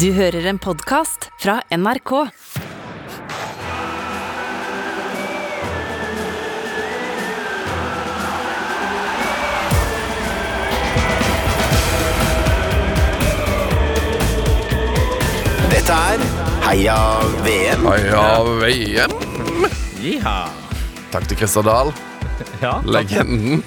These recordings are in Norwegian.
Du hører en podkast fra NRK. Dette er Heia VM. Heia VM. Jiha. Takk til Christer Dahl, Ja, legenden.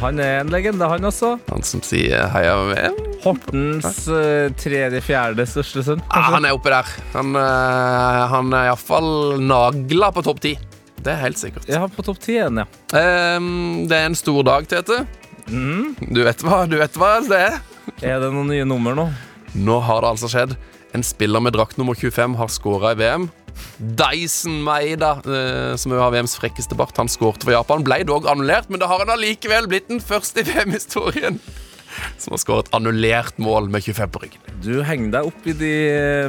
han er en legende, han også. Han som sier heia VM. Hortens uh, tredje-fjerde største sønn. Ah, han er oppe der. Han, uh, han er iallfall nagla på topp ti. Det er helt sikkert. Ja, på topp ti igjen, ja. Um, det er en stor dag, Tete. Mm. Du vet hva, du vet hva det er? Er det noen nye nummer nå? Nå har det altså skjedd. En spiller med drakt nummer 25 har skåra i VM. Dyson Meida, eh, som er har VMs frekkeste bart, han skårte for Japan. Ble dog annullert, men det har han allikevel blitt den første i VM-historien som har skåret annullert mål med 25 på ryggen. Du henger deg opp i de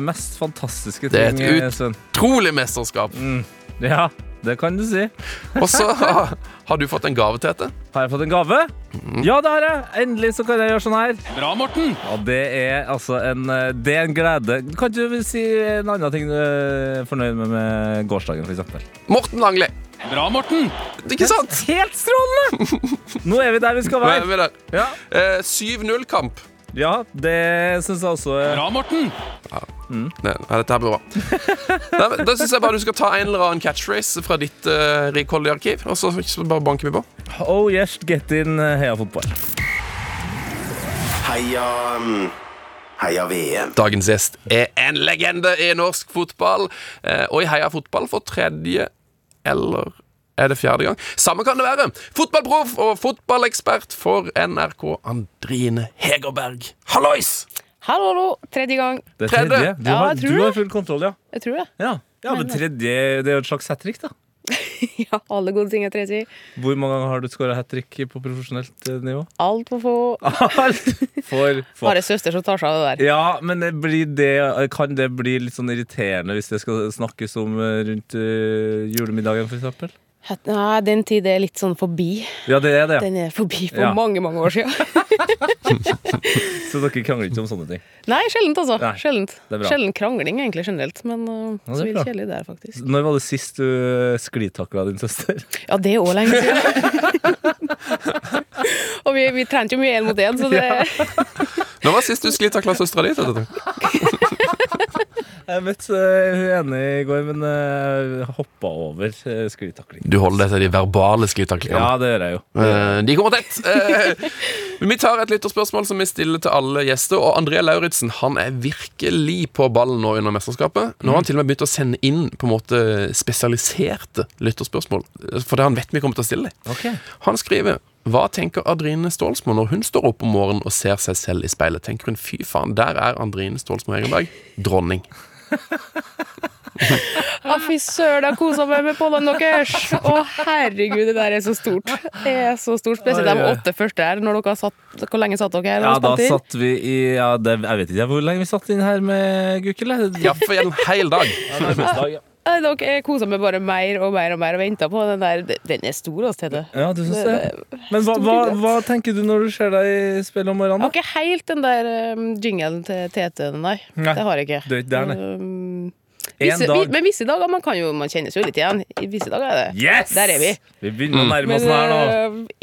mest fantastiske Det er et eh, Utrolig mesterskap. Mm. Ja, det kan du si. Og så har, du fått en gave, Tete. Har jeg fått en gave? Ja, det har jeg. Endelig så kan jeg gjøre sånn her. Bra, Morten! Ja, Det er altså en, det er en glede. Kan du si en annen ting du er fornøyd med med gårsdagen, f.eks.? Morten Langli. Bra, Morten! Ikke sant? Helt strålende! Nå er vi der vi skal være. Ja, Eh, 7-0-kamp. Ja det syns jeg også Bra, Morten! Det, ja, dette her blir bra. Nei, Da syns jeg bare du skal ta en eller annen catchphrase fra ditt uh, rikholdige arkiv, og så så bare banker vi på. Oh yes, get in eh, heia fotball. Heia mm, Heia VM. Dagens gjest er en legende i norsk fotball, eh, og i Heia fotball for tredje eller er det fjerde gang? Samme kan det være. Fotballproff og fotballekspert for NRK, Andrine Hegerberg. Hallois! Hallo, hallo. Tredje gang. Det er Tredje. tredje. Du, Ja, har, tror du har full kontroll, ja. Jeg tror det. Ja, ja men tredje det er jo et slags hat trick, da. ja, alle gode ting er tredje. Hvor mange ganger har du skåra hat trick på profesjonelt eh, nivå? Alt for få. Alt for få. Bare søster som tar seg av det der. Ja, men det blir det, kan det bli litt sånn irriterende hvis det skal snakkes om eh, rundt eh, julemiddagen? Het- Nei, den tid er litt sånn forbi. Ja, det er det. Den er forbi for Ja. mange, mange år siden. Så dere krangler ikke om sånne ting? Nei, sjeldent, altså. Nei, Sjeldent. det er. Sjelden krangling, egentlig, generelt. Men uh, Ja, det er så vidt kjedelig det er, faktisk. Når var det sist du eh, sklitakla din søster? Ja, det er òg lenge siden. Og vi, vi trente jo mye én mot én, så det Når var det sist du sklitakla søstera di? Jeg møtte eh, hun ene i går, men uh, hoppa over uh, sklitakling. Du holder deg til de verbale sklittaklingene. Ja, det gjør jeg jo. Eh, de kommer tett. Eh, vi tar et lytterspørsmål som vi stiller til alle gjester. Og André Lauritzen han er virkelig på ballen nå under mesterskapet. Nå har han til og med begynt å sende inn på en måte spesialiserte lytterspørsmål. For det han vet vi kommer til å stille. Ok. Han skriver hva tenker Adrine Stålsmo når hun står opp om morgenen og ser seg selv i speilet? Tenker hun fy faen, der er Andrine Stålsmo Hegerberg dronning. Å, fy søren, jeg kosa meg med poddene deres! Å, herregud, det der er så stort. Det er så stort. Spesielt de åtte første her. Når dere satt, hvor lenge satt dere her? Ja, da satt vi i ja, det, Jeg vet ikke hvor lenge vi satt inn her med Gukkel. Ja, for en hel dag. Ja, dag, ja. Dere kosa meg bare mer og mer og mer og venta på den der. Den er stor, altså, Tete. Ja, du syns Det- det? Men hva, hva, hva tenker du når du ser deg i spillet om morgenen? Jeg har ikke helt den der um, jinglen til Tete, nei. Nei, Det har jeg ikke. Det er ikke der, nei. Um, visse, vi, men visse dager man kan jo, man kjennes jo litt igjen. I visse dager er det. Yes! Der er vi. Vi begynner å nærme oss den her nå. Å,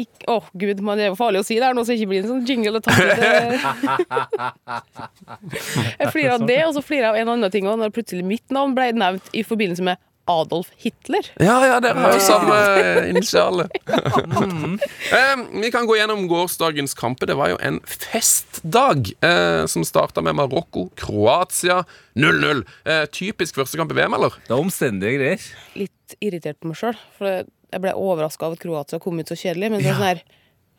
oh, Åh, gud, man, det er jo farlig å si det her nå, så ikke blir en sånn jingle. Og øh. jeg flirer av det, og så flirer jeg av en annen ting òg, når plutselig mitt navn ble nevnt i forbindelse med Adolf Hitler. Ja, ja, dere har jo samme initiale. Eh, vi kan gå gjennom gårsdagens kamper. Det var jo en festdag eh, som starta med Marokko, Kroatia 0-0. Eh, typisk første kamp i VM, eller? Det er omstendige greier. Litt irritert på meg sjøl, for jeg ble overraska av at Kroatia kom ut så kjedelig. Men det er sånn her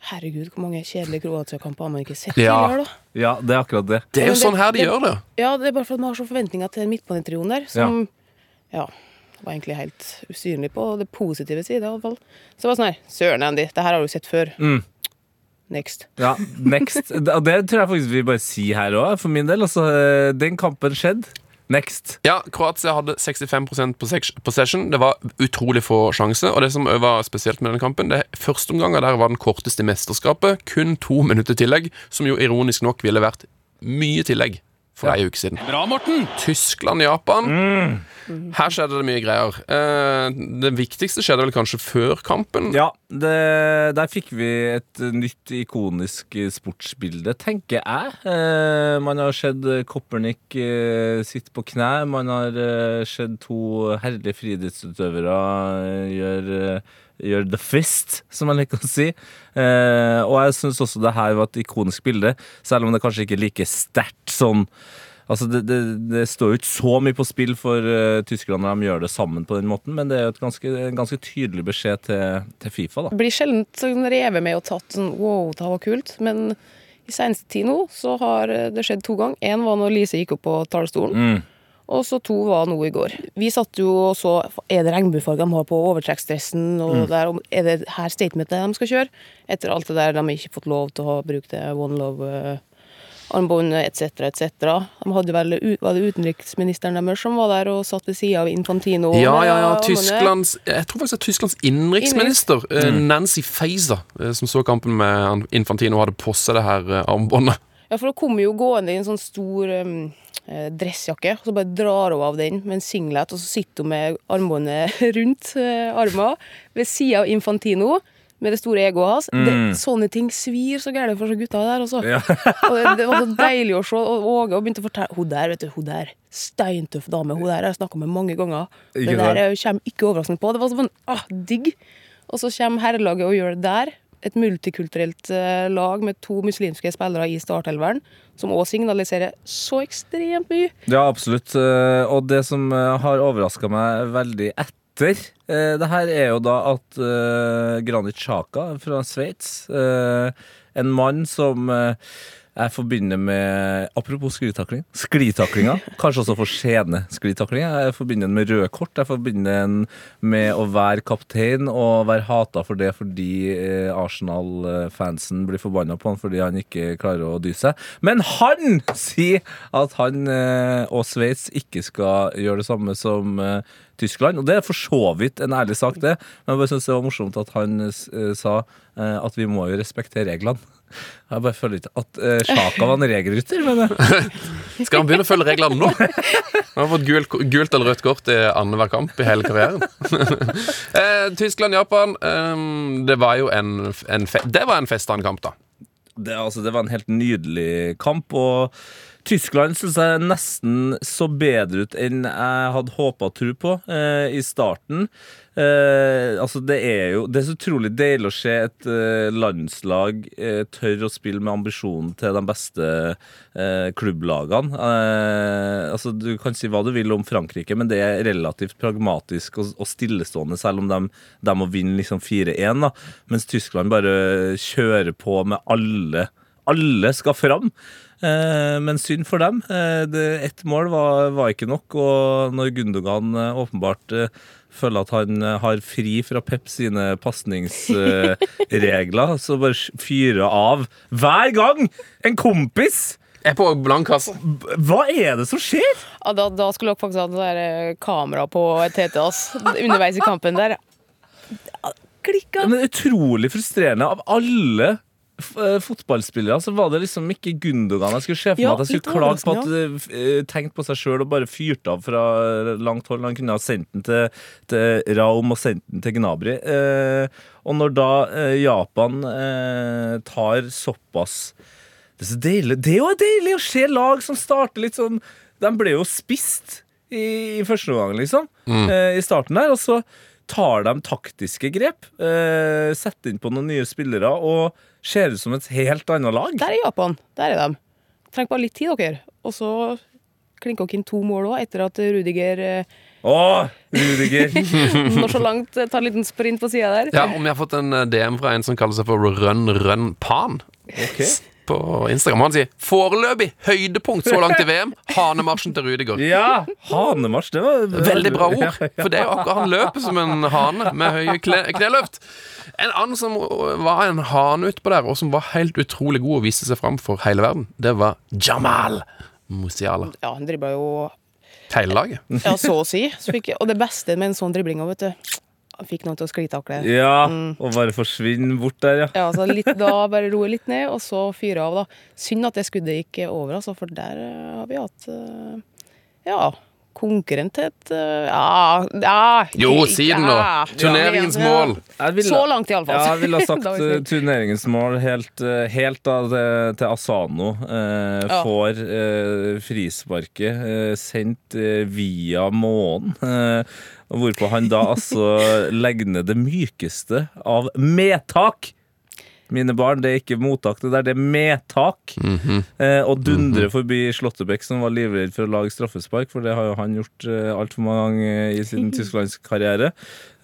Herregud, hvor mange kjedelige Kroatia-kamper har man ikke sett Ja. tidligere, da? Ja, det er akkurat det. Det er jo sånn her de det- gjør det. Ja, det er bare for at man har så forventninger til midtbanetrioen der, som ja. Var egentlig helt usynlig på det positive side, i alle fall. Så det var sånn her Søren, Andy, det her har du sett før. Mm. Next. Ja, next. Og det tror jeg faktisk vi bare sier her òg, for min del. Altså, eh, den kampen skjedde. Next. Ja, Kroatia hadde 65% possess- possession. Det var utrolig få sjanser. Og det som var spesielt med den kampen, det første omgangen der var den korteste i mesterskapet. Kun to minutter tillegg, som jo ironisk nok ville vært mye tillegg for ei uke siden. Bra, Morten! Tyskland-Japan. Her skjedde det mye greier. Eh, det viktigste skjedde vel kanskje før kampen. Ja, det, der fikk vi et nytt ikonisk sportsbilde, tenker jeg. Eh, man har sett Kopernik eh, sitte på kne. Man har sett to herlige friidrettsutøvere gjøre gjør the fist, som jeg liker å si. Eh, og jeg syns også det her var et ikonisk bilde, selv om det kanskje ikke er like sterkt sånn Altså det, det, det står jo ikke så mye på spill for uh, tyskerne når de gjør det sammen på den måten, men det er jo et ganske, en ganske tydelig beskjed til, til Fifa. da. Blir sjelden sånn revet med og tatt sånn wow, det var kult. Men i seneste tid nå så har det skjedd to ganger. Én var når Lise gikk opp på talerstolen. Mm. Og så to var nå i går. Vi satt jo og så Er det regnbuefarger de har på overtrekksdressen? Og der, er det her statementet de skal kjøre? Etter alt det der de har ikke fått lov til å ha brukt det one Love-armbåndet etc., etc. De hadde vel Var det utenriksministeren deres som var der og satt ved sida av Infantino? Ja, ja, ja. Tysklands Jeg tror faktisk det er Tysklands innenriksminister, eh, Nancy Faeser, eh, som så kampen med Infantino Infantino, hadde på seg det her eh, armbåndet. Ja, for det kommer jo gående i en sånn stor um, eh, dressjakke, og så bare drar hun av den med en singlet, og så sitter hun med armbåndet rundt uh, armen ved sida av Infantino. Med det store egoet hans. Det, sånne ting svir så gærent for så gutta der, altså. Ja. og det, det var så deilig å se. Og Åge og begynte å fortelle Hun der, vet du, hun der, steintøff dame. Hun der har jeg snakka med mange ganger. Det der jeg eh, kommer ikke overraskende på. Det var sånn ah, digg. Og så kommer herrelaget og gjør det der. Et multikulturelt eh, lag med to muslimske spillere i startelveren, som òg signaliserer så ekstremt mye. Ja, absolutt. Eh, Og det som eh, har overraska meg veldig etter det her, er jo da at Granit Chaka fra Sveits, en mann som jeg forbinder med Apropos sklitakling. Sklitaklinga. Kanskje også for sklitaklinger. Jeg forbinder den med røde kort. Jeg forbinder den med å være kaptein og være hata for det fordi eh, Arsenal-fansen blir forbanna på han fordi han ikke klarer å dy seg. Men han sier at han eh, og Sveits ikke skal gjøre det samme som eh, Tyskland. Og det er for så vidt en ærlig sak, det. Men jeg bare synes det var morsomt at han sa at vi må jo respektere reglene. Jeg bare føler ikke at uh, Sjaka var en regelrytter, men Skal han begynne å følge reglene nå? Han har fått gult, gult eller rødt kort i annenhver kamp i hele karrieren. eh, Tyskland-Japan, eh, det var jo en, en, fe det var en fest av en kamp, da. det, altså, det var en helt nydelig kamp. Og Tyskland syns jeg nesten så bedre ut enn jeg hadde håpa og tro på eh, i starten. Eh, altså det er jo Det er så utrolig deilig å se et eh, landslag eh, tørre å spille med ambisjonen til de beste eh, klubblagene. Eh, altså Du kan si hva du vil om Frankrike, men det er relativt pragmatisk og, og stillestående, selv om de, de må vinne liksom 4-1. Mens Tyskland bare kjører på med alle alle skal fram. Eh, men synd for dem. Eh, ett mål var, var ikke nok, og når Gundogan eh, åpenbart føler at han har fri fra Pep sine pasningsregler, så bare fyrer av hver gang en kompis! Jeg er på blank kasse. Hva er det som skjer? Ja, da, da skulle dere faktisk hatt kamera på TT ass, underveis i kampen der. Klikka! Men utrolig frustrerende. Av alle fotballspillere så var det liksom ikke Gundogan. Jeg skulle se for meg Ja, at jeg skulle klage på at overraskende, tenkte på seg sjøl og bare fyrte av fra langt hold. Han kunne ha sendt den til, til Raum og sendt den til Gnabry. Eh, og når da eh, Japan eh, tar såpass Det er så deilig Det er jo deilig å se lag som starter litt sånn De ble jo spist i, i første omgang, liksom. Eh, I starten der. Og så tar de taktiske grep. Eh, setter inn på noen nye spillere og ser ut som et helt annet lag. Der er Japan. Der er de. Trenger bare litt tid, dere. Og så klinka dere inn to mål òg, etter at Rudiger eh, Å, Rudiger! når så langt ta tar en liten sprint på sida der. Ja, om jeg har fått en eh, DM fra en som kaller seg for Run Run Pan Ok. På Instagram. Han sier 'foreløpig høydepunkt så langt i VM'. Hanemarsjen til Rudiger. Ja! Hanemarsj, det var Veldig bra ord. For det er jo akkurat Han løper som en hane med høye kneløft. En annen som var en hane utpå der, og som var helt utrolig god og viste seg fram for hele verden, det var Jamal Musiala. Ja, han dribla jo Hele laget. Ja, så å si. Så fikk, og det beste med en sånn dribling òg, vet du fikk noen til å sklitakle. Ja, og bare forsvinne bort der, ja. Ja, så litt, da bare roe litt ned, og så fyre av, da. Synd at det skuddet gikk over, altså, for der eh, har vi hatt eh, Ja, konkurrent til et eh, Ja, ja Jo, si det nå. Turneringens ja, mål. Ville- Så langt, iallfall. Ja, jeg ville ha sagt turneringens mål helt, helt da til, til Asano eh, Ja. får eh, frisparket eh, sendt via månen. Og hvorpå han da altså legger ned det mykeste av medtak. Mine barn, det er ikke mottak, det der, det er medtak. eh, og dundrer forbi Slåttebekk, som var livredd for å lage straffespark, for det har jo han gjort eh, altfor mange ganger i sin tysklandskarriere.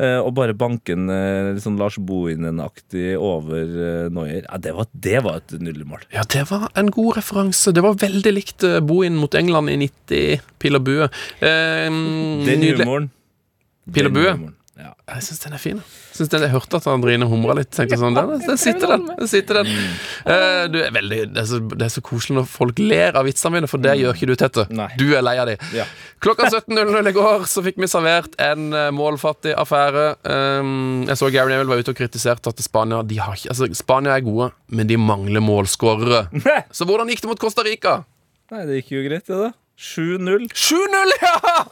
Eh, og bare banken eh, litt sånn Lars Bohinen-aktig over eh, Neuer. Ja, det, var, det var et nydelig mål. Ja, det var en god referanse. Det var veldig likt eh, Bohin mot England i 90, pil og bue. Eh, Den nydelig. humoren. Pil og bue? Ja. Jeg syns den er fin. Synes den, jeg hørte at Andrine humra litt. Tenkte sånn, den, den sitter den. den, sitter den. Uh, du er veldig, det, er så, det er så koselig når folk ler av vitsene mine, for det gjør ikke du, Tette. Nei. Du er lei av de. Ja. Klokka 17.00 i går så fikk vi servert en eh, målfattig affære. Um, jeg så Gary Neville var ute og kritiserte at Spania de har ikke, altså, Spania er gode, men de mangler målskårere. Så hvordan gikk det mot Costa Rica? Nei, det gikk jo greit, det, da. 7-0. 7-0, ja!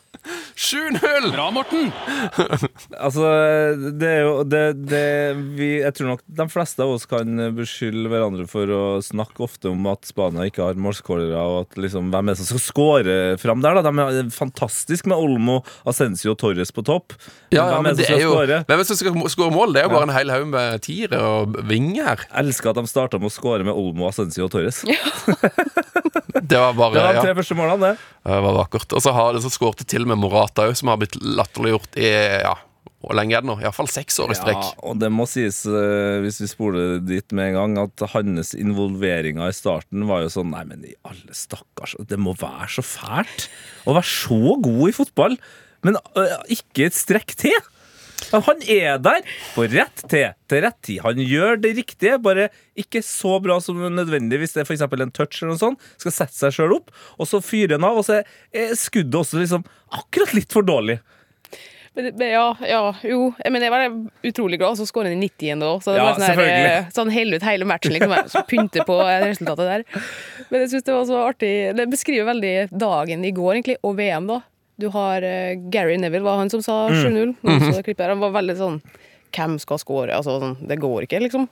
7-0! Bra, Morten! Altså, det er jo det, det vi, Jeg tror nok de fleste av oss kan beskylde hverandre for å snakke ofte om at Spania ikke har målskårere, og at liksom, hvem er det som skal skåre fram der, da? De er fantastisk med Olmo, Ascencio og Torres på topp. Ja, ja, hvem men er det som er skal jo skåre? Hvem er det som skal skåre mål? Det er jo bare en hel haug med tiere og vinger her. Jeg elsker at de starta med å skåre med Olmo, Ascencio og Torres. Det var bare Det var de ja, tre første målene, det. det var vakkert. Og så har de så skåret til med Morata òg, som har blitt latterliggjort i ja, hvor lenge er det nå? Iallfall seks år i strekk. Ja, og det må sies, eh, hvis vi spoler dit med en gang, at hans involveringer i starten var jo sånn Nei, men i alle stakkars Det må være så fælt å være så god i fotball, men øh, ikke et strekk til. Han er der på rett til til rett tid. Han gjør det riktige, bare ikke så bra som nødvendig hvis det er for en touch eller noe sånt. Skal sette seg sjøl opp, og så fyrer han av, og så er skuddet også liksom akkurat litt for dårlig. Ja, ja, jo. Men jeg var utrolig glad, så skårer han i 90 igjen da. Så det Ja, var sånn, eh, sånn heller ut hele matchen, liksom. Så Pynte på resultatet der. Men jeg syns det var så artig. Det beskriver veldig dagen i går, egentlig, og VM, da. Du har uh, Gary Neville, var han som sa 7-0. Noen så det klippet der. Han var veldig sånn Hvem skal score? Altså, sånn, det går ikke, liksom.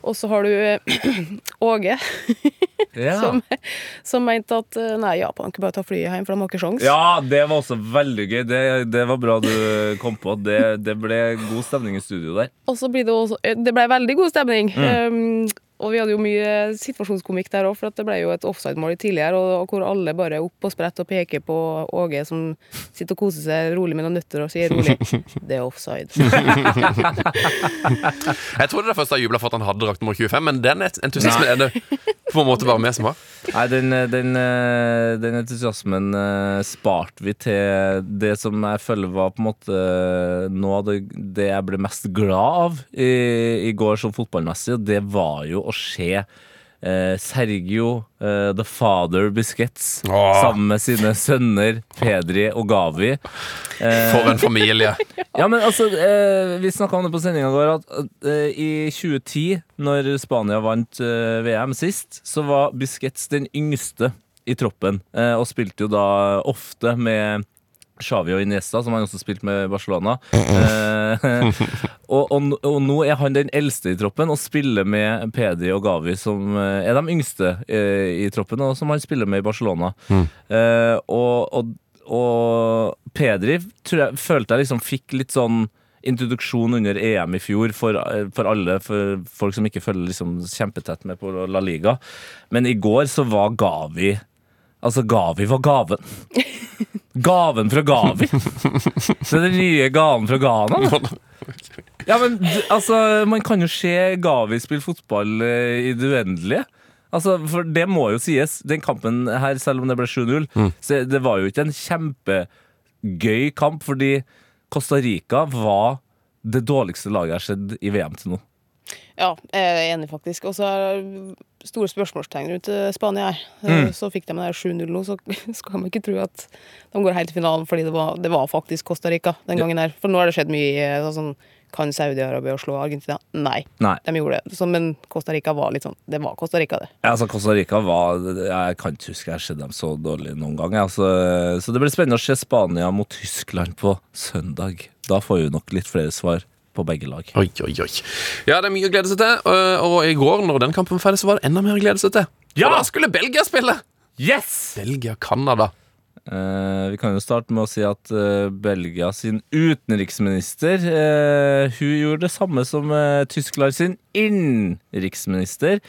Og så har du eh, Åge, som, som mente at eh, nei, Japan kan bare ta flyet hjem, for de har ikke sjans. Ja, det var også veldig gøy. Det, det var bra du kom på. Det, det ble god stemning i studio der. Og så blir det også Det ble veldig god stemning. Um, og vi hadde jo mye situasjonskomikk der òg, for at det ble jo et offside-mål tidligere, og, og hvor alle bare er opp og spredt og peker på Åge som sitter og koser seg rolig med noen nøtter og sier rolig 'Det er offside'. Jeg trodde det først jeg jubla for at han hadde drakt nummer 25, men den entusiasmen er det på en måte bare vi som har. Nei, den, den, eh, den entusiasmen eh, sparte vi til det som jeg føler var på en måte noe av det, det jeg ble mest glad av i, i går som fotballmessig, og det var jo å se eh, Sergio eh, The Father Busquets Åh. sammen med sine sønner Pedri og Gavi. Eh, For en familie. ja, men altså, Vi snakka om det på sendinga i går, at i 2010, når Spania vant VM sist, så var Busquets den yngste i troppen, og spilte jo da ofte med Xavi og Iniesta, som han også spilte med Barcelona. Eh, og, og, og nå er han den eldste i troppen og spiller med Pedi og Gavi, som eh, er de yngste eh, i troppen, og som han spiller med i Barcelona. Eh, og, og, Pedri tror jeg, følte jeg liksom fikk litt sånn introduksjon under EM i fjor for, eh, for alle, for folk som ikke følger liksom kjempetett med på La Liga. Men i går så var Gavi Altså, Gavi var gaven. Gaven fra Gavi. Så den nye gaven fra Ghana. Ja, men altså, man kan jo se Gavi spille fotball eh, i det uendelige. Altså, for det må jo sies. Den kampen her, selv om det ble 7-0, så det var jo ikke en kjempegøy kamp, fordi Costa Rica var det dårligste laget jeg har sett i VM til nå. Ja, jeg er enig, faktisk. Og så er det store spørsmålstegn rundt eh, Spania her. Eh, Mm. Så fikk de der 7-0 nå, så skal man ikke tro at de går helt til finalen, fordi det var, det var faktisk Costa Rica den gangen her. For nå har det skjedd mye eh, sånn Kan Saudi-Arabia slå Argentina? Nei, Nei. de gjorde det. Så, men Costa Rica var litt sånn Det var Costa Rica, det. Ja, altså Costa Rica var Jeg kan ikke huske jeg har sett dem så dårlig noen gang. Altså, så det blir spennende å se Spania mot Tyskland på søndag. Da får vi nok litt flere svar på begge lag. Oi, oi, oi. Ja, det er mye å glede seg til. Og, og i går, når den kampen var ferdig, så var det enda mer å glede seg til. Ja! For da skulle Belgia spille! Yes! Belgia-Canada. Uh, vi kan jo starte med å si at uh, Belgia sin utenriksminister uh, Hun gjorde det samme som uh, Tyskland sin innenriksminister.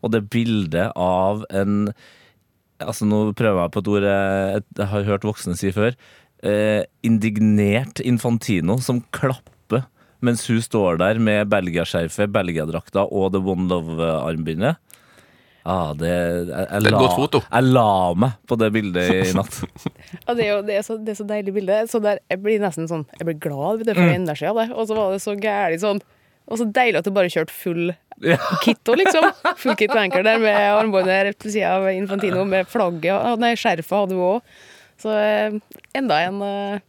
Og det bildet av en Altså Nå prøver jeg på et ord jeg, jeg har hørt voksne si før. Eh, indignert Infantino som klapper mens hun står der med Belgia-skjerfet, og The One Love-armbindet. Ah, det, jeg, jeg, Det la-. Jeg la meg på det bildet i natt. Ja, det er jo det er så, det er så deilig bilde. Så der, jeg blir nesten sånn Jeg blir glad ved det for Mm. energi av det. Og så var det så gæli sånn Og så deilig at du bare kjørte full Ja. kit òg, liksom. Full kit enkel der med armbåndet rett ved sida av Infantino, med flagget Nei, skjerfet hadde hun òg. Så eh, enda en, eh,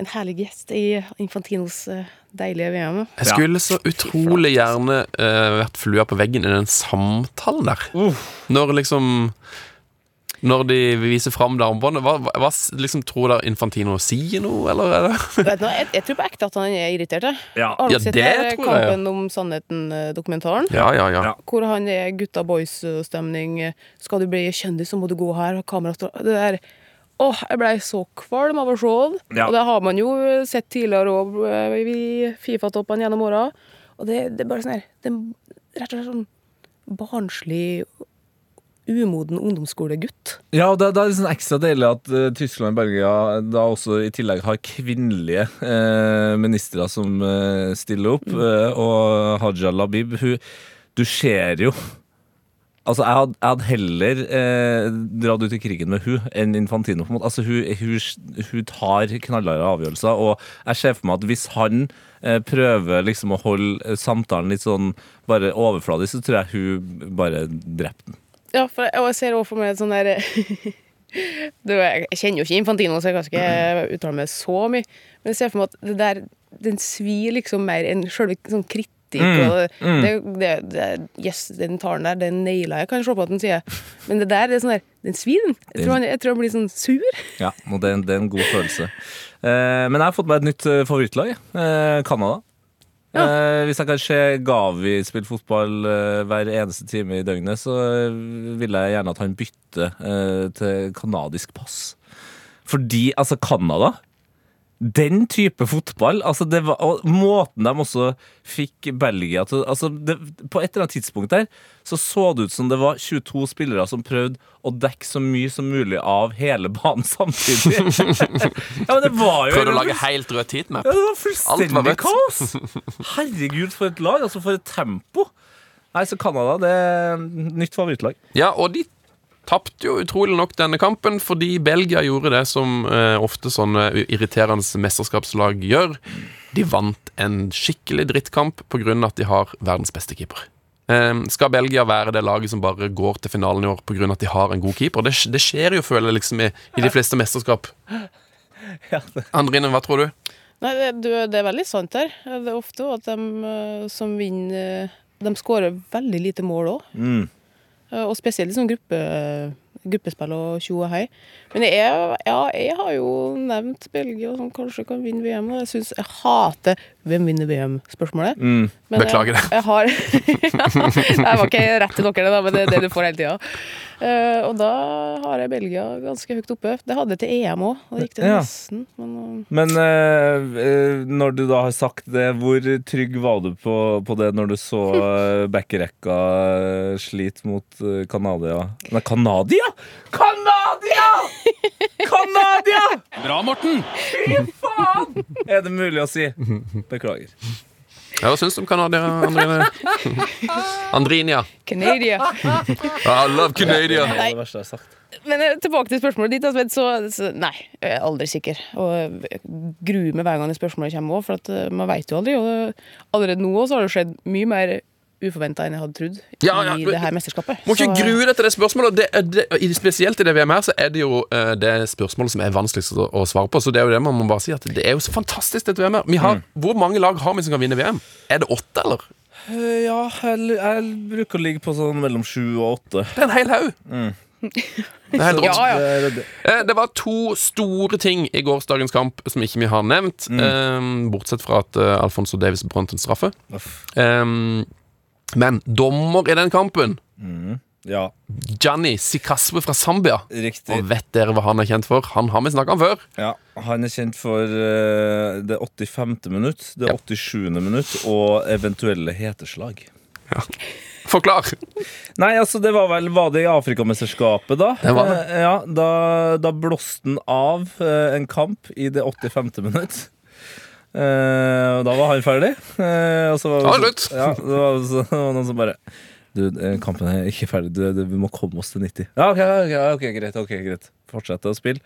en herlig gjest i Infantinos eh, deilige VM. Jeg skulle så utrolig gjerne uh, vært flua på veggen i den samtalen der. Når liksom Når de viser fram det armbåndet, hva, hva, liksom, tror dere Infantino sier noe, eller er det Vet du, jeg, jeg tror på ekte at han er irritert. Ja. Har du Ja, sett det tror jeg, ja. Kampen om sannheten-dokumentaren? Ja, ja, ja. Ja. Hvor han er gutta boys-stemning. Skal du bli kjendis, så må du gå her. Kamera står Det der Åh, jeg blei så kvalm av å se den. Ja. Og det har man jo sett tidligere òg i Fifa-toppene gjennom åra. Og det, det er bare sånn her Det er rett og slett sånn barnslig, umoden ungdomsskolegutt. Ja, og det, det er liksom ekstra deilig at uh, Tyskland og Belgia da også i tillegg har kvinnelige uh, ministre som uh, stiller opp. eh, og Haja Labib, hun Du ser jo Altså, jeg hadde, jeg hadde heller eh, dratt ut i krigen med hun enn Infantino. på en måte. Altså, hun, hun, hun tar knallharde avgjørelser, og jeg ser for meg at hvis han eh, prøver liksom å holde eh, samtalen litt sånn bare overfladisk, så tror jeg hun bare drepte den. Ja, for, og jeg ser også for meg et sånn der du, Jeg kjenner jo ikke Infantino, så jeg kan ikke uttale meg så mye. Men jeg ser for meg at det der Den svir liksom mer enn selve sånn kritikk. Og det, det, det, yes, den talen der, den naila jeg, kan se på at den sier. Men det der, det er sånn der Den svir. Jeg tror han, jeg tror han blir sånn sur. Ja, og det, det er en god følelse. Eh, men jeg har fått meg et nytt eh, favorittlag. Eh, Canada. Eh, hvis jeg kan se Gavi spille fotball eh, hver eneste time i døgnet, så eh, vil jeg gjerne at han bytter eh, til canadisk pass. Fordi, altså, Canada den type fotball altså det var, Og måten de også fikk Belgia til altså det, På et eller annet tidspunkt der så så det ut som det var 22 spillere som prøvde å dekke så mye som mulig av hele banen samtidig. ja, men det var jo Prøvde å lage helt rød heatmap. ja, det var fullstendig rødt. kaos! Herregud, for et lag. Altså, for et tempo. Nei, så Canada, det er nytt favorittlag. Ja, og de tapte jo utrolig nok denne kampen fordi Belgia gjorde det som eh, ofte sånne irriterende mesterskapslag gjør. De vant en skikkelig drittkamp pga. at de har verdens beste keeper. Eh, skal Belgia være det laget som bare går til finalen i år pga. at de har en god keeper? Det, det skjer jo, føler jeg, liksom i, i de fleste mesterskap. Andrine, hva tror du? Nei, det, du, det er veldig sant her. Det er ofte at de eh, som vinner De skårer veldig lite mål òg. Mm. Og spesielt sånn gruppe, gruppespill og tjo og hei. Men jeg, ja, jeg har jo nevnt Belgia som kanskje kan vinne VM. Og jeg syns jeg hater hvem vinner VM-spørsmålet. Mm. Beklager det. Jeg, jeg har Jeg var ikke rett til dere, da, men det er det du får hele tida. Uh, og da har jeg Belgia ganske høyt oppe. Det hadde jeg til EM òg, og det gikk det Ja. nesten. Men uh... Men eh, eh, når du da har sagt det, hvor trygg var du på, på det når du så uh, backrekka eh, slite mot Canadia? Nei, Canada? Canada! Canadia! Bra, Morten! Fy faen! Er det mulig å si? Beklager. Ja, Hva syns du om Canada, Andrine? Andrinia. Canadia. I love Canadia! Det er det verste jeg har sagt. Men eh, tilbake til spørsmålet ditt. Altså, så, så, nei, jeg er aldri sikker. Og jeg gruer meg hver gang det spørsmålet kommer òg, for at, eh, man veit jo aldri. Og allerede nå så har det skjedd mye mer uforventa enn jeg hadde trodd Ja, ja, i det her mesterskapet. Må ikke Så- grue deg til det spørsmålet. Det, det, spesielt i det VM her, så er det jo eh, det spørsmålet som er vanskeligst å, å svare på. Så det er jo det man må bare si at det er jo så fantastisk, dette VM her. Vi har, Hvor mange lag har vi som kan vinne VM? Er det åtte, eller? Eh, Ja, jeg, jeg bruker å ligge på sånn mellom sju og åtte. Det er en hel haug. Det helt rått. Ja, ja. Det det. Eh, Det var to store ting i gårsdagens kamp som ikke vi har nevnt. Mm. bortsett fra at Alfonso Davis brant en straffe. Uff. Men dommer i den kampen, Ja, Gianni Sikaswe fra Zambia. riktig. Og vet dere hva han er kjent for? Han har vi snakka om før. Ja, Han er kjent for uh, det 85. minutt, det Ja. 87. minutt og eventuelle heteslag. Ja. Forklar. Nei, altså det var vel Var det i Afrikamesterskapet, da? Det var det. Eh, ja, Da, da blåste han av eh, en kamp i det 85. minutt. Eh, og da var han ferdig. Eh, og så var det Ja, det var, så, det var noen som bare Du, eh, kampen er ikke ferdig. Du, du, vi må komme oss til 90. Ja, ok, ok, okay greit. ok, greit Fortsette å spille.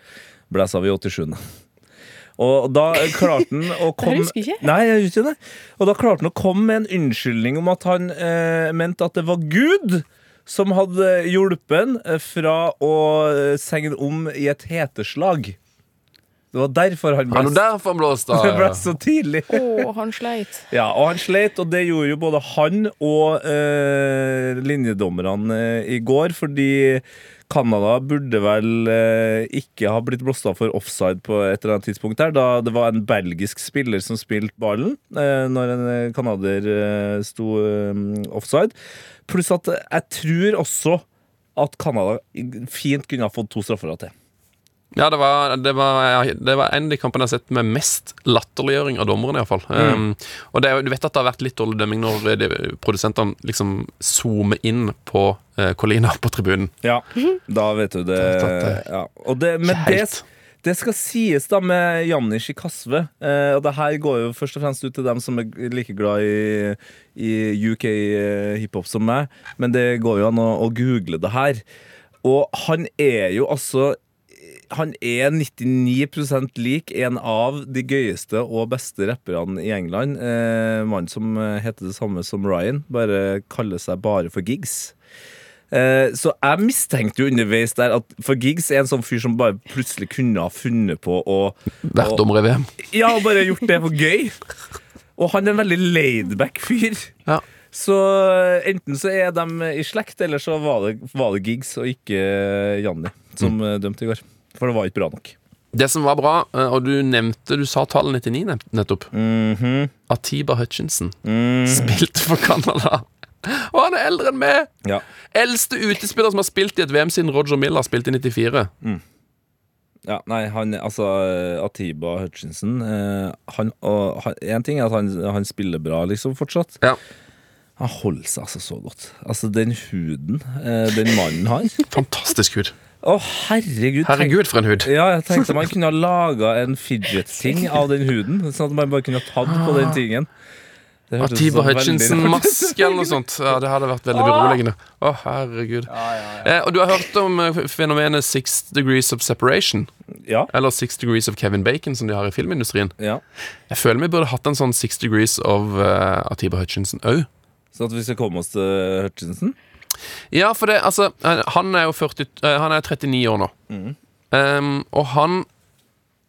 Blæsa av i 87. Og da klarte han å komme husker jeg ikke. Nei, jeg husker det. Og da klarte han å komme med en unnskyldning om at han eh, mente at det var Gud som hadde hjulpet han fra å segne om i et heteslag. Det var derfor han ble, det derfor han blåste det ble så tidlig. Å, han sleit. Ja, og han sleit, og det gjorde jo både han og eh, linjedommerne eh, i går, fordi Canada burde vel eh, ikke ha blitt blåst av for offside på et eller annet tidspunkt der, da det var en belgisk spiller som spilte ballen eh, når en eh, canadier eh, sto eh, offside. Pluss at jeg tror også at Canada fint kunne ha fått to straffer til. Ja, det var, det, var, det var en av de kampene jeg har sett med mest latterliggjøring av dommerne. i hvert fall. Um, og det, Du vet at det har vært litt dårlig dømming når eh, de- produsentene liksom zoomer inn på uh, Colina på tribunen. Ja, da vet du det. Er tatt, Ja. Og det men det, det skal sies da med Jannish i Kasve. Eh, og det her går jo først og fremst ut til dem som er like glad i, i UK eh, hiphop som meg. Men det går jo an å, å google det her. Og han er jo altså han er 99% lik en av de gøyeste og beste rapperne i England. Eh, Mannen som eh, heter det samme som Ryan, bare kaller seg bare for Gigs. Eh, så jeg mistenkte jo underveis der at For Gigs er en sånn fyr som bare plutselig kunne ha funnet på å Vært om VM. Ja, bare gjort det for gøy. Og han er en veldig laidback fyr. Ja. Så enten så er de i slekt, eller så var det, var det Gigs og ikke Janni som mm. dømte i går. For det var ikke bra nok. Det som var bra, eh, og du nevnte Du sa tallet 99 nettopp. nettopp. -hmm. Atiba Hutchinson Mm. spilte for Canada. Og han er eldre enn meg! Ja. Eldste utespiller som har spilt i et VM siden Roger Miller spilte i 94. ja. Nei, han altså Atiba Hutchinson eh, han, og, han, En ting er at han, han spiller bra, liksom, fortsatt. Ja. Han holder seg altså så godt. Altså, den huden eh, den mannen har Fantastisk hud. Å, herregud. Herregud, for en hud. Ja, jeg tenkte man kunne ha laga en fidget-ting av den huden. Sånn at man bare kunne ha tatt på den tingen. Det hørtes Atiba. Hutchinson-maske eller noe sånt. Ja, Det hadde vært veldig beroligende. Å, herregud. Eh, og du har hørt om eh, fenomenet Six Degrees of Separation? Ja, Eller Six Degrees of Kevin Bacon, som de har i filmindustrien. ja. Jeg føler vi burde hatt en sånn Six Degrees of eh, Atiba Hutchinson òg. Sånn at vi skal komme oss til Hutchinson Ja, for det, altså eh, Han er jo 40, eh, Han er 39 år nå. Um, og han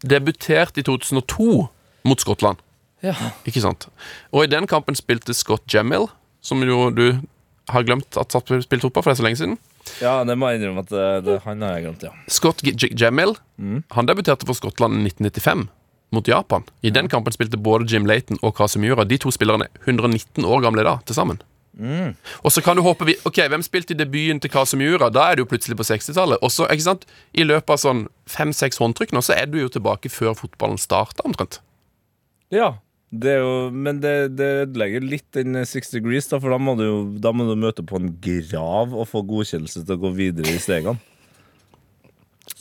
debuterte i 2002 mot Skottland. Ja. Ikke sant? Og i den kampen spilte Scott Jemmel, som jo du har glemt at har spilt fotball, for det er så lenge siden. Ja, det må jeg innrømme at det, det, han har jeg glemt, ja. Scott G mm. Han debuterte for Skottland i 1995 mot Japan. I den kampen spilte både Jim Layton og Casemura. De to spillerne er 119 år gamle da, til sammen. Og så kan du håpe vi Ok, hvem spilte i debuten til Casemura? Da er du plutselig på 60-tallet. Og så, ikke sant I løpet av sånn fem-seks håndtrykk nå, så er du jo tilbake før fotballen starta, omtrent. Ja, det er jo, men det, det ødelegger litt den Six Degrees, da, for da må, du da må du møte på en grav og få godkjennelse til å gå videre i stegene.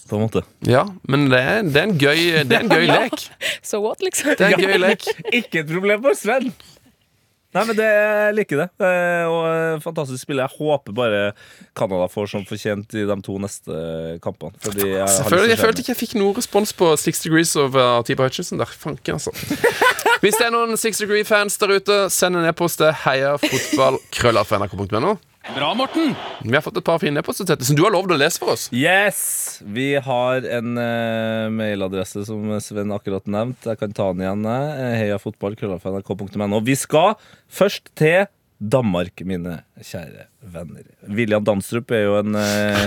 På en måte. Ja, men det er, det er en gøy Det er en gøy lek. So what, liksom? Det er en gøy lek. Ikke et problem for Sven! Nei, men det, jeg liker det. Og fantastisk spill. Jeg håper bare Canada får som fortjent i de to neste kampene. Fordi jeg, har Jeg, følte ikke jeg fikk noe respons på Six Degrees of Tiba Atiba Hutchinson der. Fanken, altså. Hvis det er noen Six Degree-fans der ute, send en e-post til heiafotballkrøllalfa.nrk.no. Bra, Morten! Vi har fått et par fine e-poster som du har lovd å lese for oss. Yes! Vi har en uh, mailadresse som Sven akkurat nevnte. Jeg kan ta den igjen. eh, heiafotball.nrk.no. Vi skal først til Danmark, mine kjære venner. William Danstrup er jo en eh,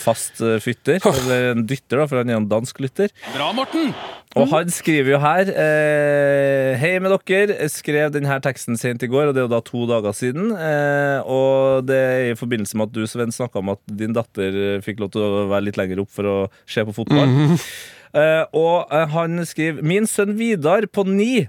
fast eh, fytter. Eller en dytter, da, for han er en dansk lytter. Bra, Morten! Og han skriver jo her eh, Hei med dere. Jeg skrev denne teksten sent i går, og det er jo da to dager siden. Eh, og det er i forbindelse med at du, Sven, snakka om at din datter eh, fikk lov til å være litt lenger opp for å se på fotball. eh, og eh, han skriver Min sønn Vidar på ni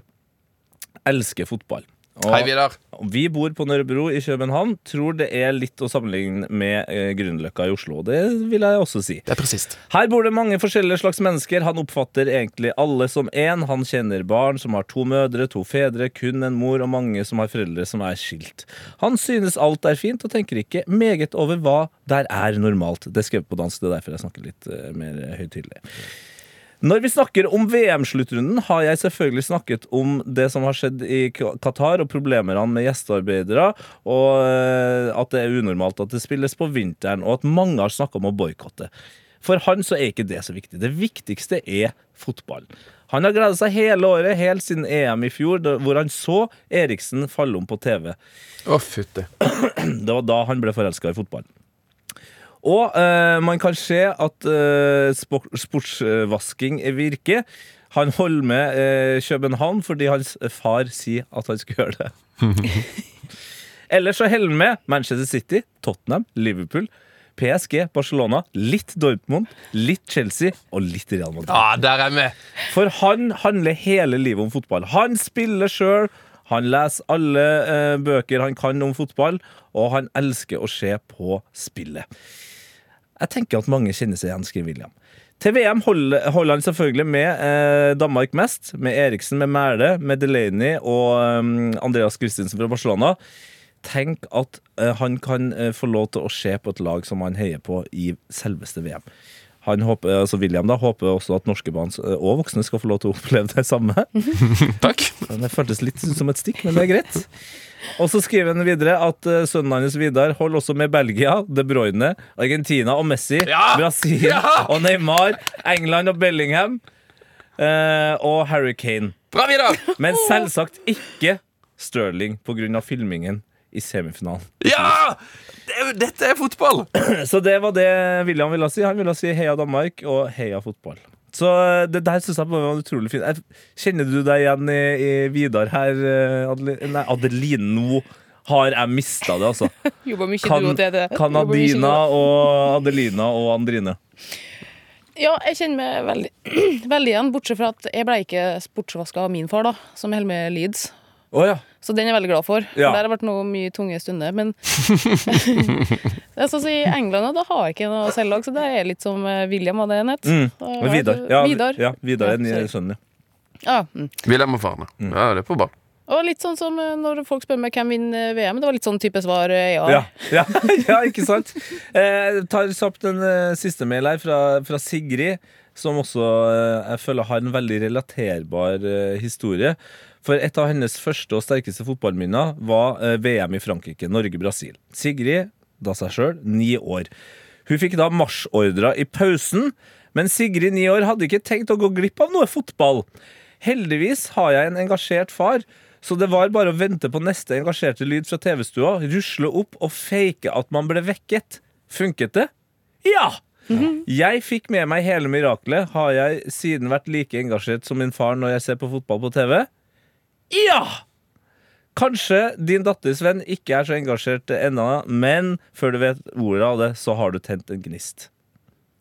elsker fotball. Og Hei, Vidar. vi bor på Nørrebro i København. Tror det er litt å sammenligne med eh, Grünerløkka i Oslo. Det vil jeg også si. Det er presist. Her bor det mange forskjellige slags mennesker. Han oppfatter egentlig alle som én. Han kjenner barn som har to mødre, to fedre, kun en mor, og mange som har foreldre som er skilt. Han synes alt er fint, og tenker ikke meget over hva der er normalt. Det er skrevet på dansk, det er derfor jeg snakker litt eh, mer høytidelig. Når vi snakker om VM-sluttrunden, har jeg selvfølgelig snakket om det som har skjedd i Qatar, og problemene med gjestearbeidere, og eh, at det er unormalt at det spilles på vinteren, og at mange har snakka om å boikotte. For han så er ikke det så viktig. Det viktigste er fotball. Han har gleda seg hele året, helt siden EM i fjor, hvor han så Eriksen falle om på TV. Å, fytti. Det var da han ble forelska i fotball. Og uh, man kan se at uh, sport, sportsvasking virker. Han holder med uh, København fordi hans far sier at han skal gjøre det. Ellers så holder han med Manchester City, Tottenham, Liverpool, PSG, Barcelona, litt Dortmund, litt Chelsea og litt Real Madrid. Ja, der er vi. For han handler hele livet om fotball. Han spiller sjøl, han leser alle eh, bøker han kan om fotball, og han elsker å se på spillet. Jeg tenker at mange kjenner seg igjen, skriver William. Til VM holder, holder han selvfølgelig med eh, Danmark mest, med Eriksen, med Mæle, med Delaney og eh, Andreas Christensen fra Barcelona. Tenk at eh, han kan eh, få lov til å se på et lag som han heier på i selveste VM. Han håper, altså William da, håper også at norske barn eh, og voksne skal få lov til å oppleve det samme. Takk. Det føltes litt som et stikk, men det er greit. Og så skriver han videre at uh, sønnen hans Vidar holder også med Belgia, De Bruyne, Argentina og Messi, Ja! Brasil Ja! og Neymar, England og Bellingham eh, og Harry Kane. Bra, Vidar. Men selvsagt ikke Sterling pga. filmingen i semifinalen. Ja! Er, dette er fotball. Så det var det William ville si. Han ville si heia Danmark og heia fotball. Så eh, det der syns jeg var utrolig fint. Kjenner du deg igjen i, i Vidar her, Adeline? Nei, Adeline? Nå har jeg mista det, altså. Kan, du og Tete. Jobba mye og Adelina og Andrine. Ja, jeg kjenner meg veldig, veldig igjen, bortsett fra at jeg ble ikke sportsvaska av min far, da, som holder med Leeds. Å ja. Så den er jeg veldig glad for. Ja. Der har vært noe mye tunge stunder. Men det er sånn i England da har jeg ikke noe selvlag, så det er litt som eh, William hadde en het. Mm. Vidar. Ja, Vidar. Ja, Vidar er Ja, den sønnen, ja. Mm. William og faren. Ja, det er på ball. Og litt sånn som eh, når folk spør meg hvem vinner VM. Det var litt sånn type svar eh, ja. Ja, ja, ja ikke sant? Jeg tar kjapt en eh, siste mail her fra, fra Sigrid, som også eh, jeg føler har en veldig relaterbar eh, historie. For et av hennes første og sterkeste fotballminner var eh, VM i Frankrike, Norge-Brasil. Sigrid, da seg sjøl, ni år. Hun fikk da marsjordrer i pausen, men Sigrid, ni år, hadde ikke tenkt å gå glipp av noe fotball. Heldigvis har jeg en engasjert far, så det var bare å vente på neste engasjerte lyd fra TV-stua, rusle opp og fake at man ble vekket. Funket det? Ja! Jeg fikk med meg hele miraklet. Har jeg siden vært like engasjert som min far når jeg ser på fotball på TV? Ja! Kanskje din datters venn ikke er så engasjert ennå, men før du vet ordet av det, så har du tent en gnist.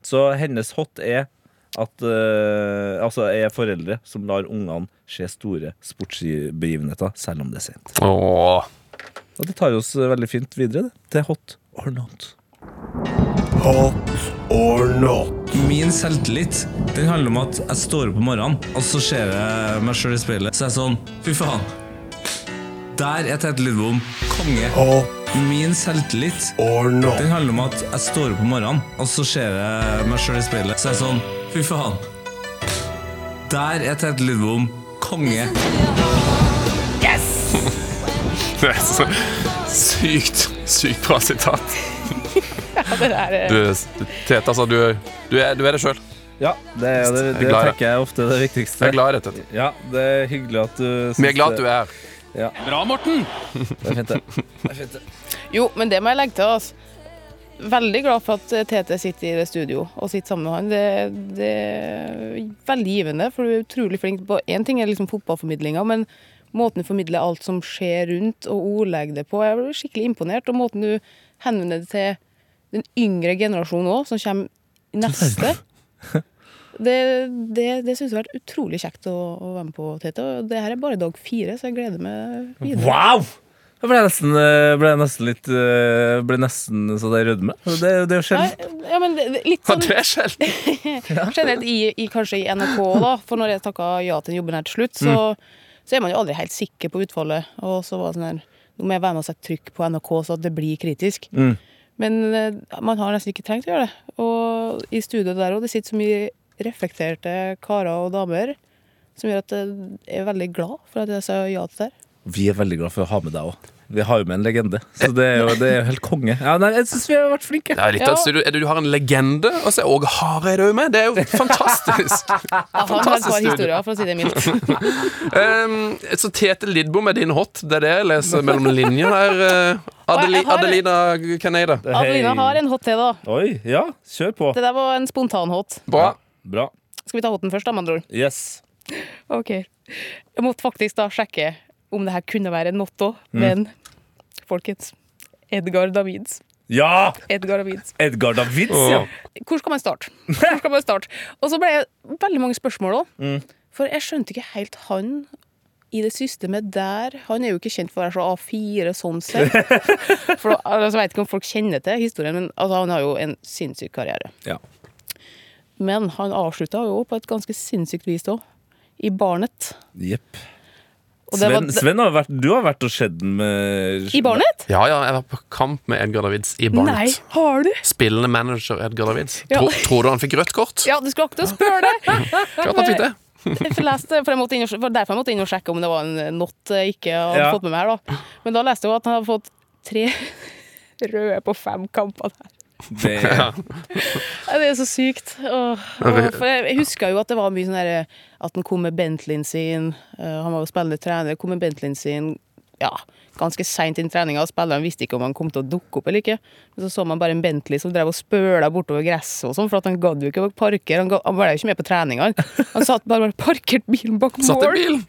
Så hennes hot er at uh, Altså er foreldre som lar ungene se store sportsbegivenheter, selv om det er sent. Åh. Og det tar oss eh, veldig fint videre, det. Til hot or not. Hot or not? Min selvtillit den handler om at jeg står opp om morgenen, og så ser jeg meg sjøl i speilet. Så er jeg sånn Fy faen. Der er Tete Lidbom konge. Hot Min selvtillit or not? den handler om at jeg står opp om morgenen, og så ser jeg meg sjøl i speilet. Så er jeg sånn Fy faen. Der er Tete Lidbom konge. Det er så sykt, sykt bra sitat. Ja, det Du, Tete, altså, du, du, er, du er det sjøl. Ja, det, er- det, er det jeg tenker jeg ofte er det viktigste. Jeg er glad i det, Tete. Ja, det er hyggelig at du Vi er glad at du er her. Bra, Morten! Det er fint, det. Jo, men det må jeg legge til. Altså. Veldig glad for at eh, Tete sitter i det studio og sitter sammen med han. Det, det er veldig givende, for du er utrolig flink på Én ting er liksom fotballformidlinga, men måten du formidler alt som skjer rundt, og ordlegger det på. Jeg blir skikkelig imponert. Og måten du henvender det til den yngre generasjonen òg, som kommer neste. Det, det, det syns jeg har vært utrolig kjekt å, å være med på, Tete. Og det her er bare dag fire, så jeg gleder meg videre. Wow! Jeg ble nesten, eh, ble nesten litt eh, Ble nesten så det rødmer. Det, det er jo sjelden. Ja, men litt Ja, sånn det er sjelden. generelt i, i, kanskje i NRK, da. For når jeg takka ja til jobben her til slutt, så, så er man jo aldri helt sikker på utfallet. Og så var det sånn her Nå må jeg være med og sette trykk på NRK så at det blir kritisk. Mm. Men eh, man har nesten ikke trengt å gjøre det. Og i studioet der òg, det sitter så mye reflekterte karer og damer som gjør at jeg er veldig glad for at jeg sa ja til det her. Vi er veldig glad for å ha med deg òg. Vi har jo med en legende, så det er jo, det er jo helt konge. Ja, nei, jeg syns vi har vært flinke. Det er litt Ja. studio. Er Du har en legende, og så er Åge Hareide òg med. Det er jo fantastisk. Ja, Fantastisk par historier, for å si det mildt. Um, så Tete Lidbom er din hot. Det er det jeg leser mellom linjene her. Uh, Adeli Adelina Canada. Adelina har en hot til, da. Oi, ja, kjør på. Det der var en spontan hot. Bra. Bra. Skal vi ta hoten først, da, med andre ord? Yes. Ok. Jeg måtte faktisk da sjekke om det her kunne være en not òg, men folkens. Edgar Davids. Ja! Edgar Davids. Edgar Davids, ja. Hvor skal man starte? Hvor skal man starte? Og så ble det veldig mange spørsmål òg. For jeg skjønte ikke helt han i det systemet der Han er jo ikke kjent for å være så A4 sånn sett. For altså, Jeg vet ikke om folk kjenner til historien, men altså, han har jo en sinnssyk karriere. Ja. Men han avslutta jo på et ganske sinnssykt vis òg. I Barnet. Jepp. Og det var- Sven, Sven har vært, du har vært og sett den med I Barnet? Ja, ja, jeg var på kamp med Edgar Davids i Nei, Barnet. har du? Spillende manager Edgar Davids. Ja. Tro, tror du han fikk rødt kort? Ja, du skulle akte å spørre det. Klart han fikk det. Jeg leste, for jeg måtte inn og, for derfor jeg måtte inn og sjekke om det var en not jeg ikke hadde Ja. fått med meg her. da. Men da leste jeg jo at han hadde fått tre røde på fem kamper. der. Det, Ja, Det er så sykt. Åh, og, for jeg, husker jo at det var mye sånn der, at han kom med Bentleyen sin. eh, han var jo spillende trener. Kom med Bentleyen sin ja, ganske seint inn i treninga. Spillerne visste ikke om han kom til å dukke opp eller ikke. Men så så man bare en Bentley som drev og spøla bortover gresset og sånn, for at han gadd jo ikke å parkere. Han, ga- han ble jo ikke med på treninga. Han, satt bare bare parkert bilen bak Satt i mål. bilen.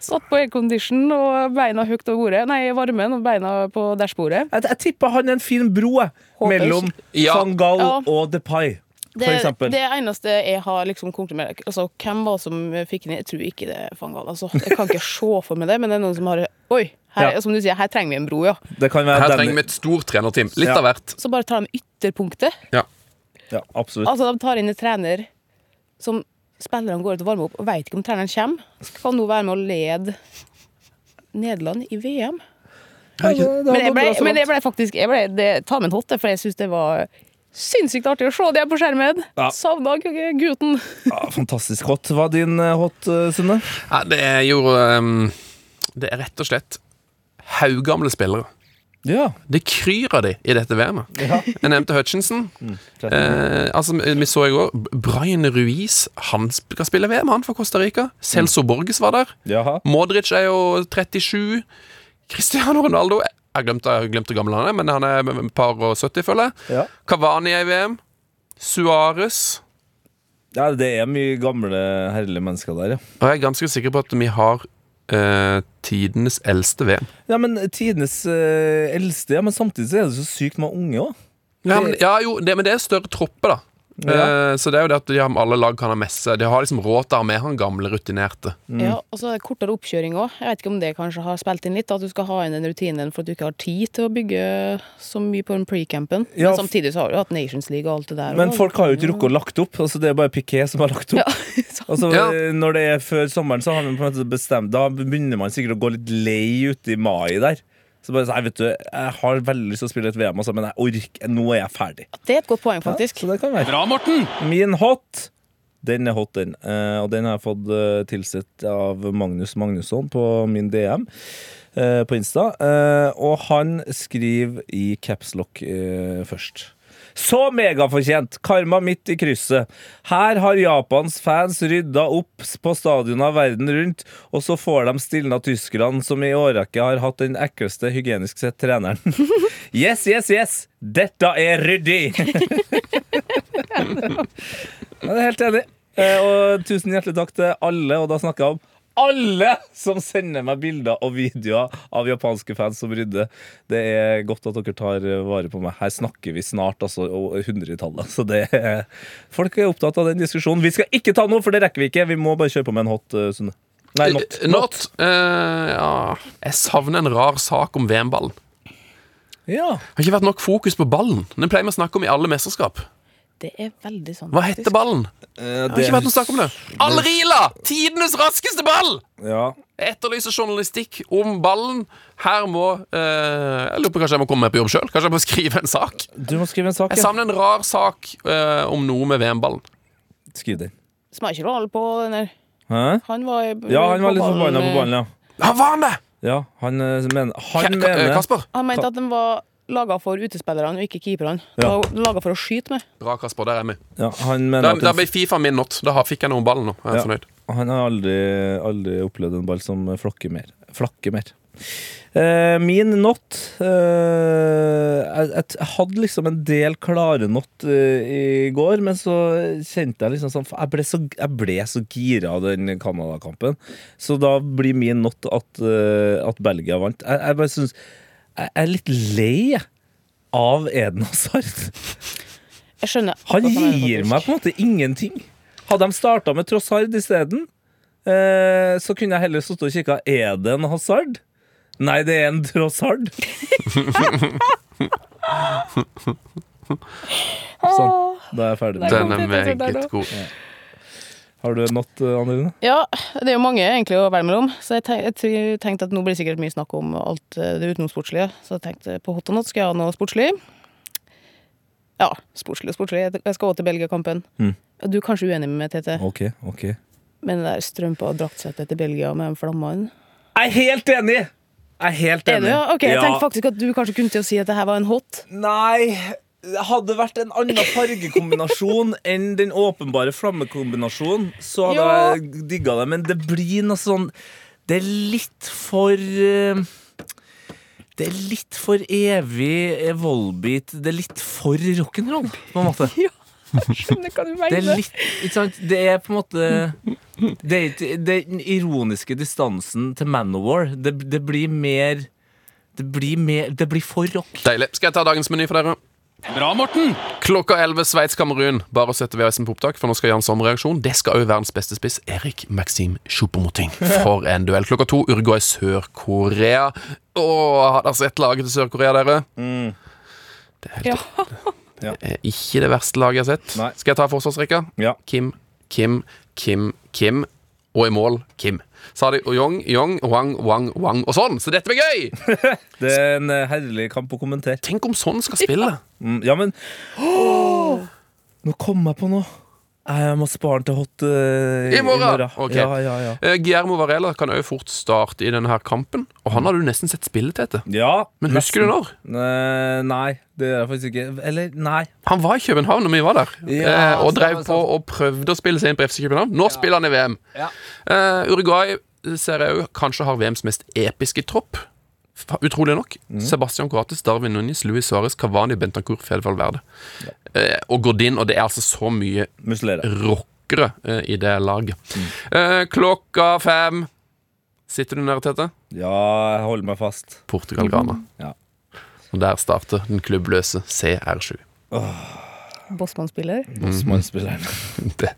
Satt på aircondition og beina høyt over bordet. Nei, i varmen og beina på dashbordet. jeg, jeg tipper han er en fin bro Håper mellom Ja. van Gaal Ja. og Depay, for Det, det eneste jeg har liksom konkludert altså, Hvem var det som fikk den inn? Jeg tror ikke det er van Gaal. Altså. Jeg kan ikke se for meg det, men det er noen som har Oi, her, Ja. som du sier, her trenger vi en bro, ja. Det kan være Her trenger vi et stort trenerteam. Litt Ja. av hvert. Så bare tar de ytterpunktet. Ja. Ja, absolutt. Altså, de tar inn en trener som spillerne går ut og varmer opp og veit ikke om treneren kommer. Skal nå være med å lede Nederland i VM. Men jeg ble, men jeg ble faktisk jeg ble, det, Ta med en hotte, for jeg syns det var sinnssykt artig å se det på skjermen. Ja. Savna gutten. ja, fantastisk hot. Hva er din eh, hot, eh, Sunne? Ja, det er jo um, Det er rett og slett haugamle spillere. Ja. Det kryr av de i dette VM-et. Jeg nevnte Hutchinson. Eh, altså, vi så i går Brian Ruiz Han skal spille VM, han, for Costa Rica. Celso Borges var der. Jaha. Modric er jo 37. Cristiano Ronaldo Jeg glemte, jeg glemte gamle han er, men han er et par og 70, føler jeg. Ja. Cavani er i VM. Suárez. ja, det er mye gamle, herlige mennesker der, ja. Og jeg er ganske sikker på at vi har eh, tidenes eldste VM. Ja, men tidenes eh, eldste, ja, men samtidig så er det så sykt mange unge òg. Ja, men, ja, jo, det, men det er større tropper, da. Ja. Eh, så det er jo det at de har, alle lag kan ha messe. De har liksom råd til å ha med han gamle, rutinerte. Ja, og så er det kortere oppkjøring òg. Jeg vet ikke om det kanskje har spilt inn litt. At du skal ha inn den rutinen for at du ikke har tid til å bygge så mye på den pre-campen. Ja, Men samtidig så har du hatt Nations League og alt det der. Men og- folk har jo ikke rukket å lagt opp. Altså, det er bare Piquet som har lagt opp. Ja, sant. Altså, Ja. Når det er før sommeren, så har man på en måte bestemt Da begynner man sikkert å gå litt lei ute i mai der. Så bare, nei, jeg, vet du, jeg har veldig lyst til å spille et VM, også, men jeg orker, nå er jeg ferdig. Det er et godt poeng, Ja, faktisk. så det kan være Bra, Morten! Min hot Den er hot, den. Eh, og den har jeg fått eh, tilsett av Magnus Magnusson på min DM eh, på Insta. Eh, og han skriver i capslock først. Så megafortjent! Karma midt i krysset. Her har Japans fans rydda opp på stadioner verden rundt, og så får de stilna tyskerne, som i årrekke har hatt den ekleste hygienisk sett treneren. Yes, yes, yes! Dette er ryddig! Jeg er helt enig. Eh, og tusen hjertelig takk til alle, og da snakker jeg om alle som sender meg bilder og videoer av japanske fans som rydder. Det er godt at dere tar vare på meg. Her snakker vi snart altså hundretallet. Så det er, folk er opptatt av den diskusjonen. Vi skal ikke ta noe, for det rekker vi ikke. Vi må bare kjøre på med en hot, uh, Sunne. Nei, not. not. Not. Uh, ja. Jeg savner en rar sak om VM-ballen. Ja. Det har ikke vært nok fokus på ballen. Den pleier vi å snakke om i alle mesterskap. Det er veldig sånn Hva heter ballen? Eh, Det har ikke vært noe snakk om det. Alrila! Tidenes raskeste ball! Ja. Jeg etterlyser journalistikk om ballen. Her må eh, Jeg lurer på Kanskje jeg må komme meg på jobb sjøl? Kanskje jeg må skrive en sak? Du må skrive en sak. Jeg Ja. savner en rar sak eh, om noe med VM-ballen. Skriv den. Schmeichel var på den der. Hæ? Han var Ja, han var litt forbanna på ballen, ja. Han var han det? Ja, han eh, mener Han Ka- eh, mener Kasper? Han mente at den var laga for utespillerne og ikke keeperne. Ja. Laga for å skyte med. Bra, Kasper. Der er vi. ja, Han mener Da, at da den- ble Fifa min not. Da fikk jeg noen om ballen nå. Jeg er Ja. fornøyd. Han har aldri, aldri opplevd en ball som flakker mer. Flakker mer. Eh, min not eh, jeg, jeg, hadde liksom en del klare not eh, i går, men så kjente jeg liksom sånn Jeg ble så, jeg ble så gira av den Canada-kampen. Så da blir min not at, eh, at Belgia vant. Jeg, jeg bare syns Jeg er litt lei av Eden Hazard. Jeg skjønner. Han gir meg på en måte ingenting. Hadde de starta med Trossard isteden, eh, så kunne jeg heller sittet og kikka. Er det en Hazard? Nei, det er en Trossard. sånn. Da er jeg ferdig. Den er meget god. Har du en natt, Anne-Rune? Ja, det er jo mange egentlig å velge mellom. Så jeg tenk- jeg tenkte at nå blir det sikkert mye snakk om alt eh, det utenomsportslige. Så jeg tenkte på hot og not skal jeg ha noe sportslig. Ja, sportslig og sportslig. Jeg skal òg til Belgia-kampen. Mm. Du er kanskje uenig med meg, Tete, OK. ok Men det der strømpa og draktsettet til Belgia med de flammene? Jeg er helt enig! Jeg er helt Er du, ja? Ok, Jeg Ja. tenkte faktisk at du kanskje kunne til å si at det her var en hot. Nei, det hadde vært en annen fargekombinasjon enn den åpenbare flammekombinasjonen, så hadde Ja. jeg digga det. Men det blir noe sånn Det er litt for eh, Det er litt for evig Volbeat. Det er litt for rock'n'roll, på en måte. Skjønner hva du Det er litt Ikke sant? Det er på en måte Det er ikke den ironiske distansen til Manowar. Det, det blir mer Det blir mer Det blir for rock. Deilig. Skal jeg ta dagens meny for dere? Bra, Morten! Klokka 11 Sveits-Kamerun. Bare å sette VHS-en på opptak, for nå skal Jan Sommer-reaksjon. Det skal òg verdens beste spiss, Erik Maxim Choupo-Moting. For en duell. Klokka to Uruguay Sør-Korea. Å, har dere sett laget til Sør-Korea, dere? Det er, helt, Ja. det er ikke det verste laget jeg har sett. Nei. Skal jeg ta forsvarsrekka? Ja. Kim, Kim, Kim, Kim. Og i mål Kim. Så har de Yong, Yong, Wang, Wang, Wang og sånn. Så dette blir gøy! Det er en eh, herlig kamp å kommentere. Tenk om sånn skal spille. Ja, ja, men Nå kom jeg på noe. Jeg må spare den til hot uh, I morgen. Ok. Ja, ja, ja. Uh, Guillermo Varela kan òg fort starte i denne her kampen. Og han har du nesten sett spille til etter. ja Men husker du når? Nei, det gjør jeg faktisk ikke. Eller, nei. Han var i København når vi var der. Eh, og drev på og prøvde å spille seg inn på FC København. Nå spiller han i VM. Ja. Uruguay ser jeg jo kanskje har VMs mest episke tropp. Utrolig nok. Mm. Sebastian Coates, Darwin Núñez, Luis Suárez, Cavani, Bentancour, Fede Valverde. Eh, og Godin. Og det er altså så mye rockere eh, i det laget. Mm. Eh, klokka fem Sitter du nede, Tete? Ja, jeg holder meg fast. Portugal-Ghana. Ja. Og der starter den klubbløse CR7. Bossmann-spiller. Mhm. Bossmann-spilleren. Det,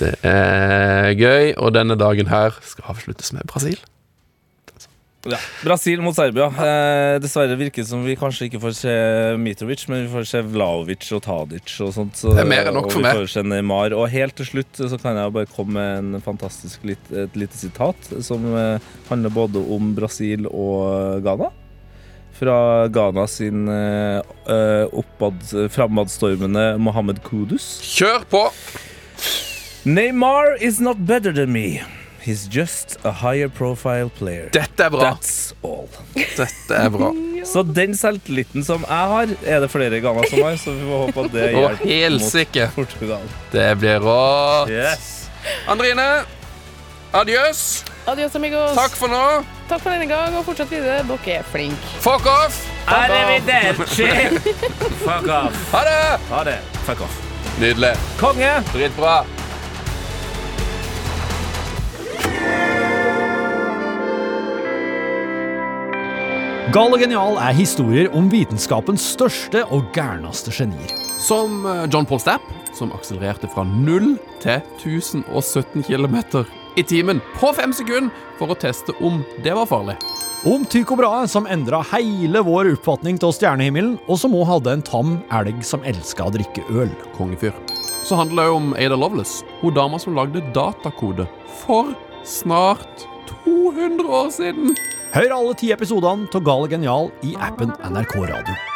det er gøy, og denne dagen her skal avsluttes med Brasil. Ja. Brasil mot Serbia. Eh, dessverre virker det som vi kanskje ikke får se Mitrovic, men vi får se Vlaovic og Tadic og sånt. Så, Det er mer enn nok og for vi meg. får se Neymar. Og helt til slutt så kan jeg bare komme med en fantastisk lit, et lite sitat som eh, handler både om Brasil og Ghana. fra Ghana sin eh, eh, oppad, framadstormende Mohammed Kudus. Kjør på! Neymar is not better than me. He's just a higher profile player. Dette er bra. That's all. Dette er bra. Så den selvtilliten som jeg har, er det flere ganger som har, så vi får håpe at det hjelper mot. Portugal. Det blir rått. Yes. Andrine, adjøs. Adios, amigos. Takk for nå. Takk for denne gang, og fortsett videre. Dere er flinke. Fuck off. Arrivederci! Fuck off. Ha det. Ha det. Fuck off. Nydelig. Konge! Dritbra. Gal og genial er historier om vitenskapens største og gærneste genier. Som eh, John Paul Stapp, som akselererte fra 0 til 1017 km i timen på fem sekunder for å teste om det var farlig. Om Tycho Brahe, som endra hele vår oppfatning av stjernehimmelen, og som òg hadde en tam elg som elska å drikke øl. Kongefyr. Så handler det om Ada Lovelace, hun dama som lagde datakode for snart 200 år siden. Hør alle ti episodene av Gal og genial i appen NRK Radio.